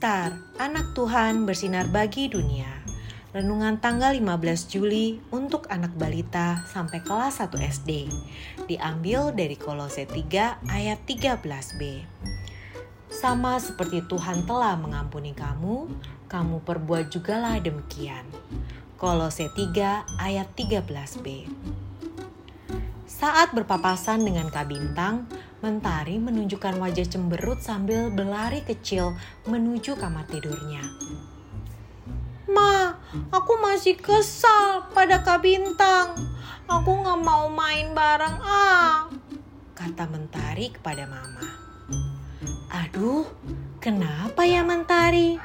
Star, anak Tuhan bersinar bagi dunia. Renungan tanggal 15 Juli untuk anak balita sampai kelas 1 SD. Diambil dari Kolose 3 ayat 13b. Sama seperti Tuhan telah mengampuni kamu, kamu perbuat jugalah demikian. Kolose 3 ayat 13b. Saat berpapasan dengan Kak Bintang, Mentari menunjukkan wajah cemberut sambil berlari kecil menuju kamar tidurnya. Ma, aku masih kesal pada Kak Bintang. Aku gak mau main bareng ah, kata Mentari kepada Mama. Aduh, kenapa ya Mentari?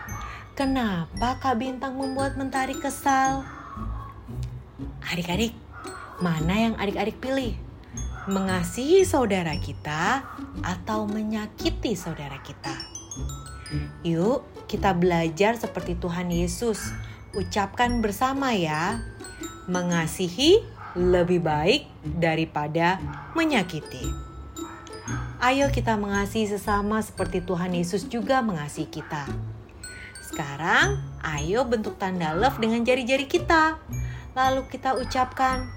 Kenapa Kak Bintang membuat Mentari kesal? Adik-adik, mana yang adik-adik pilih? Mengasihi saudara kita atau menyakiti saudara kita. Yuk, kita belajar seperti Tuhan Yesus. Ucapkan bersama ya. Mengasihi lebih baik daripada menyakiti. Ayo kita mengasihi sesama seperti Tuhan Yesus juga mengasihi kita. Sekarang, ayo bentuk tanda love dengan jari-jari kita. Lalu kita ucapkan,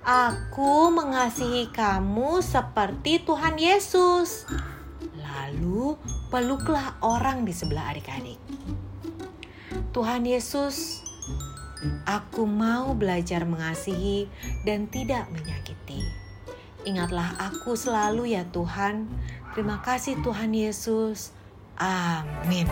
Aku mengasihi kamu seperti Tuhan Yesus. Lalu peluklah orang di sebelah adik-adik. Tuhan Yesus, aku mau belajar mengasihi dan tidak menyakiti. Ingatlah aku selalu ya Tuhan. Terima kasih Tuhan Yesus. Amin.